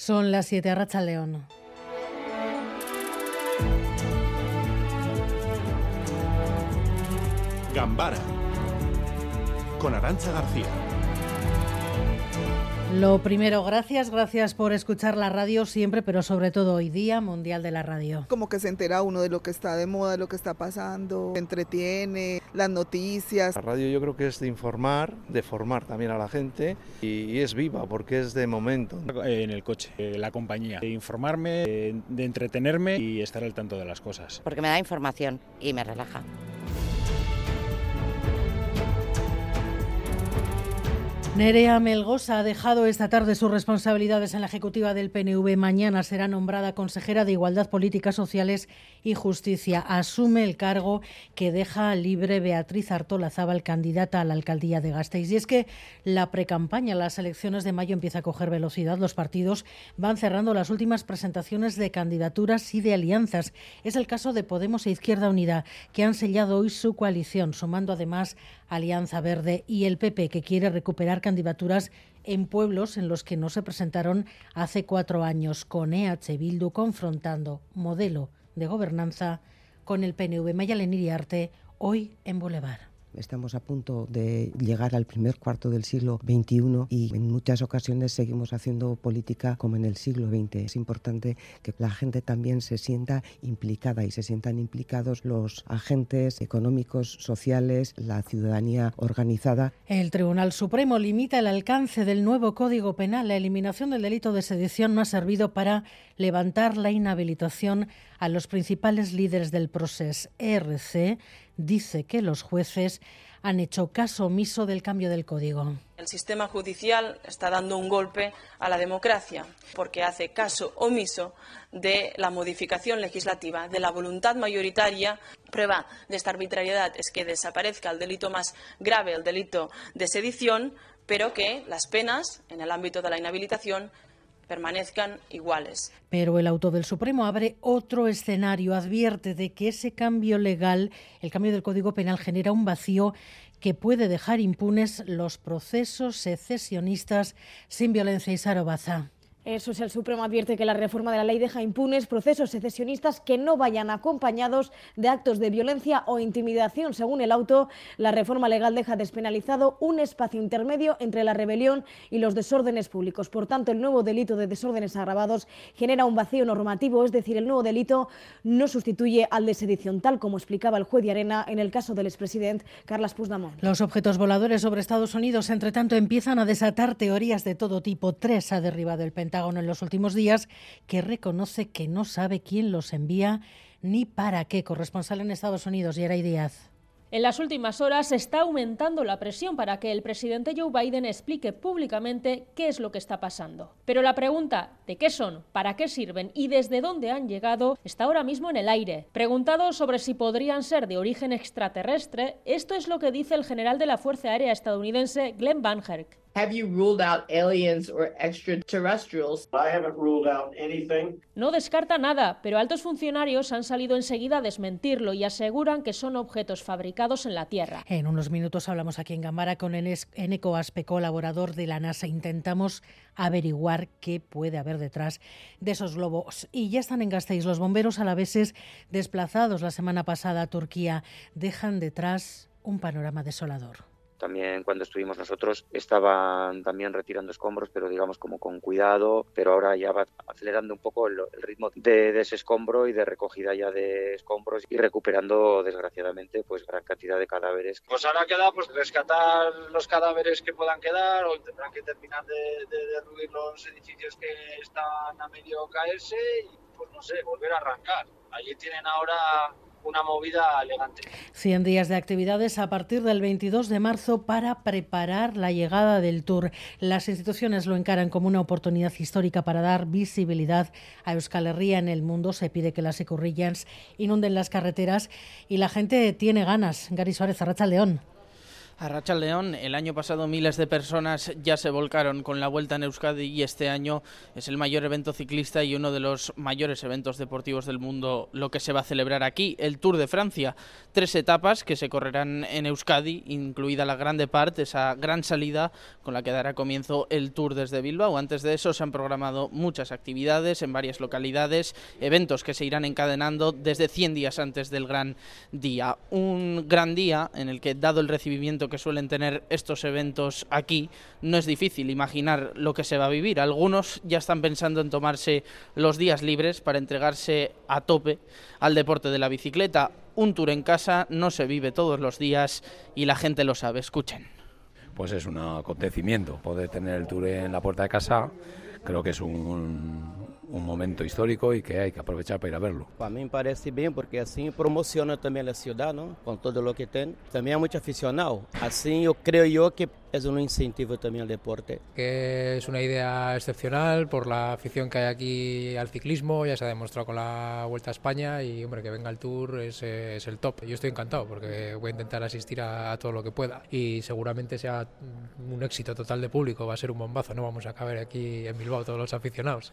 Son las 7 a Racha León. Gambara con Arancha García. Lo primero, gracias, gracias por escuchar la radio siempre, pero sobre todo hoy día Mundial de la Radio. Como que se entera uno de lo que está de moda, lo que está pasando, entretiene, las noticias. La radio yo creo que es de informar, de formar también a la gente y, es viva porque es de momento. En el coche, la compañía, de informarme, de entretenerme y estar al tanto de las cosas. Porque me da información y me relaja. Nerea Melgosa ha dejado esta tarde sus responsabilidades en la ejecutiva del PNV. Mañana será nombrada consejera de Igualdad, Políticas Sociales y Justicia. Asume el cargo que deja libre Beatriz Artola Zábal, candidata a la alcaldía de Gasteiz. Y es que la precampaña, las elecciones de mayo empieza a coger velocidad. Los partidos van cerrando las últimas presentaciones de candidaturas y de alianzas. Es el caso de Podemos e Izquierda Unida, que han sellado hoy su coalición, sumando además Alianza Verde y el PP, que quiere recuperar candidaturas en pueblos en los que no se presentaron hace cuatro años, con EH Bildu confrontando modelo de gobernanza con el PNV Mayalen Iriarte, hoy en Boulevard. Estamos a punto de llegar al primer cuarto del siglo XXI y en muchas ocasiones seguimos haciendo política como en el siglo XX. Es importante que la gente también se sienta implicada y se sientan implicados los agentes económicos, sociales, la ciudadanía organizada. El Tribunal Supremo limita el alcance del nuevo Código Penal. La eliminación del delito de sedición no ha servido para levantar la inhabilitación a los principales líderes del proceso. ERC dice que los jueces han hecho caso omiso del cambio del código. El sistema judicial está dando un golpe a la democracia porque hace caso omiso de la modificación legislativa, de la voluntad mayoritaria. Prueba de esta arbitrariedad es que desaparezca el delito más grave, el delito de sedición, pero que las penas en el ámbito de la inhabilitación permanezcan iguales. Pero el auto del Supremo abre otro escenario, advierte de que ese cambio legal, el cambio del Código Penal, genera un vacío que puede dejar impunes los procesos secesionistas sin violencia y sarobaza. Eso es, el Supremo advierte que la reforma de la ley deja impunes procesos secesionistas que no vayan acompañados de actos de violencia o intimidación. Según el auto, la reforma legal deja despenalizado un espacio intermedio entre la rebelión y los desórdenes públicos. Por tanto, el nuevo delito de desórdenes agravados genera un vacío normativo, es decir, el nuevo delito no sustituye al de sedición, tal como explicaba el juez de Arena en el caso del expresidente Carles Puigdemont. Los objetos voladores sobre Estados Unidos, entre tanto, empiezan a desatar teorías de todo tipo. Tres ha derribado el Pentágono en los últimos días, que reconoce que no sabe quién los envía ni para qué. Corresponsal en Estados Unidos, Yeray Díaz. En las últimas horas está aumentando la presión para que el presidente Joe Biden explique públicamente qué es lo que está pasando. Pero la pregunta de qué son, para qué sirven y desde dónde han llegado está ahora mismo en el aire. Preguntado sobre si podrían ser de origen extraterrestre, esto es lo que dice el general de la Fuerza Aérea estadounidense Glenn Van Herk. Have you ruled out aliens or extraterrestrials? I haven't ruled out anything. No descarta nada, pero altos funcionarios han salido enseguida a desmentirlo y aseguran que son objetos fabricados en la Tierra. En unos minutos hablamos aquí en Gambara con Eneco Aspe, colaborador de la NASA. Intentamos averiguar qué puede haber detrás de esos globos. Y ya están en Gasteiz los bomberos alaveses desplazados la semana pasada a Turquía. Dejan detrás un panorama desolador. También cuando estuvimos nosotros estaban también retirando escombros, pero digamos como con cuidado, pero ahora ya va acelerando un poco el, ritmo de, ese escombro y de recogida ya de escombros y recuperando desgraciadamente pues gran cantidad de cadáveres. Pues ahora queda pues rescatar los cadáveres que puedan quedar o tendrán que terminar de, de derruir los edificios que están a medio caerse y pues no sé, volver a arrancar. Allí tienen ahora una movida elegante. 100 días de actividades a partir del 22 de marzo para preparar la llegada del Tour. Las instituciones lo encaran como una oportunidad histórica para dar visibilidad a Euskal Herria en el mundo. Se pide que las ecurrillas inunden las carreteras y la gente tiene ganas. Gary Suárez, Arracha León. A Racha León, el año pasado miles de personas ya se volcaron con la vuelta en Euskadi y este año es el mayor evento ciclista y uno de los mayores eventos deportivos del mundo, lo que se va a celebrar aquí, el Tour de Francia. Tres etapas que se correrán en Euskadi, incluida la grande parte, esa gran salida con la que dará comienzo el Tour desde Bilbao. Antes de eso se han programado muchas actividades en varias localidades, eventos que se irán encadenando desde 100 días antes del gran día. Un gran día en el que, dado el recibimiento que suelen tener estos eventos aquí, no es difícil imaginar lo que se va a vivir. Algunos ya están pensando en tomarse los días libres para entregarse a tope al deporte de la bicicleta. Un tour en casa no se vive todos los días y la gente lo sabe. Escuchen. Pues es un acontecimiento poder tener el tour en la puerta de casa. Creo que es un, un momento histórico y que hay que aprovechar para ir a verlo. A mí me parece bien porque así promociona también la ciudad, ¿no? Con todo lo que tiene. También hay mucho aficionado. Así yo creo yo que es un incentivo también al deporte. Que es una idea excepcional por la afición que hay aquí al ciclismo, ya se ha demostrado con la Vuelta a España y hombre, que venga el Tour es, es el top. Yo estoy encantado porque voy a intentar asistir a, a, todo lo que pueda y seguramente sea un éxito total de público, va a ser un bombazo, no vamos a caber aquí en Bilbao todos los aficionados.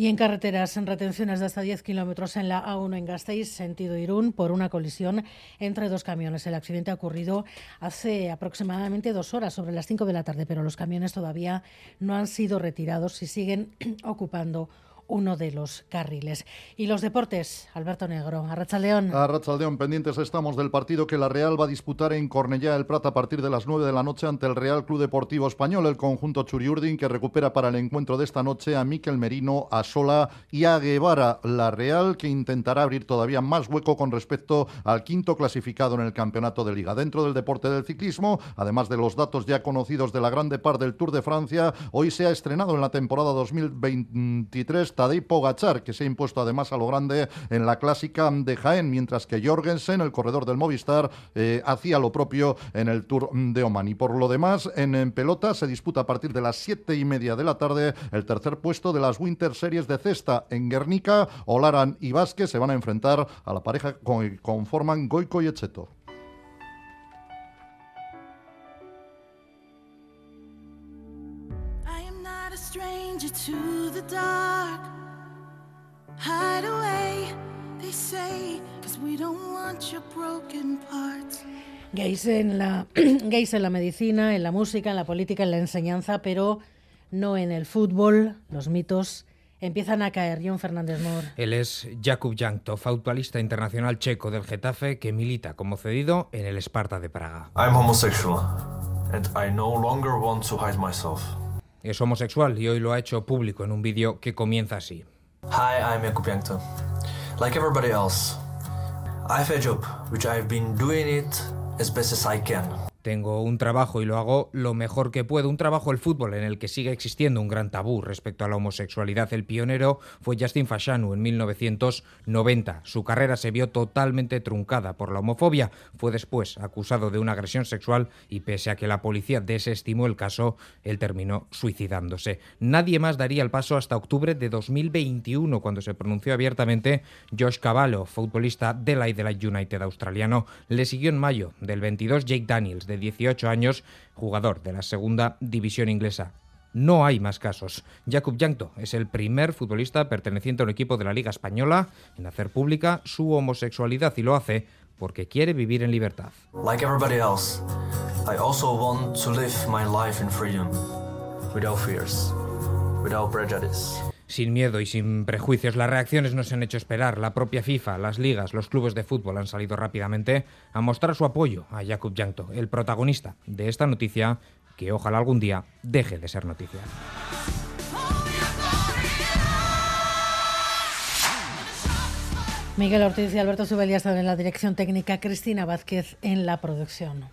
Y en carreteras, en retenciones de hasta 10 kilómetros en la A1 en Gasteiz, sentido Irún, por una colisión entre dos camiones. El accidente ha ocurrido hace aproximadamente dos horas, sobre las 5 de la tarde, pero los camiones todavía no han sido retirados y siguen ocupando uno de los carriles. Y los deportes, Alberto Negro, Arrachaldeón. Arrachaldeón, pendientes estamos del partido que la Real va a disputar en Cornellá el Prat a partir de las 9 de la noche ante el Real Club Deportivo Español, el conjunto Churiurdin que recupera para el encuentro de esta noche a Miquel Merino, a Sola y a Guevara. La Real que intentará abrir todavía más hueco con respecto al quinto clasificado en el campeonato de liga. Dentro del deporte del ciclismo, además de los datos ya conocidos de la Grande Par del Tour de Francia, hoy se ha estrenado en la temporada 2023 Tadej Pogachar, que se ha impuesto además a lo grande en la clásica de Jaén, mientras que Jorgensen, el corredor del Movistar, eh, hacía lo propio en el Tour de Oman. Y por lo demás, en, en, pelota se disputa a partir de las siete y media de la tarde el tercer puesto de las Winter Series de cesta en Guernica. Olaran y Vázquez se van a enfrentar a la pareja que conforman Goico y Echeto. To the dark. Hide away, they say, cause we don't want your broken parts. Gays en, la, gays en la medicina, en la música, en la política, en la enseñanza, pero no en el fútbol. Los mitos empiezan a caer. John Fernández Mor. Él es Jakub Jankto, futbolista internacional checo del Getafe que milita como cedido en el Esparta de Praga. I'm homosexual and I no longer want to hide myself. Es homosexual y hoy lo ha hecho público en un vídeo que comienza así. Hi, I'm Jakub Jankto. Like everybody else, I have a job which I've been doing it as best as I can. Tengo un trabajo y lo hago lo mejor que puedo. Un trabajo el fútbol en el que sigue existiendo un gran tabú respecto a la homosexualidad. El pionero fue Justin Fashanu en 1990. Su carrera se vio totalmente truncada por la homofobia. Fue después acusado de una agresión sexual y pese a que la policía desestimó el caso, él terminó suicidándose. Nadie más daría el paso hasta octubre de 2021 cuando se pronunció abiertamente Josh Cavallo, futbolista del Adelaide United australiano. Le siguió en mayo del 22 Jake Daniels de 18 años, jugador de la segunda división inglesa. No hay más casos. Jakub Jankto es el primer futbolista perteneciente a un equipo de la Liga Española en hacer pública su homosexualidad y lo hace porque quiere vivir en libertad. Like everybody else, I also want to live my life in freedom, without sin miedo y sin prejuicios. Las reacciones no se han hecho esperar. La propia FIFA, las ligas, los clubes de fútbol han salido rápidamente a mostrar su apoyo a Jakub Jankto, el protagonista de esta noticia que ojalá algún día deje de ser noticia. Miguel Ortiz y Alberto Subelía están en la dirección técnica, Cristina Vázquez en la producción.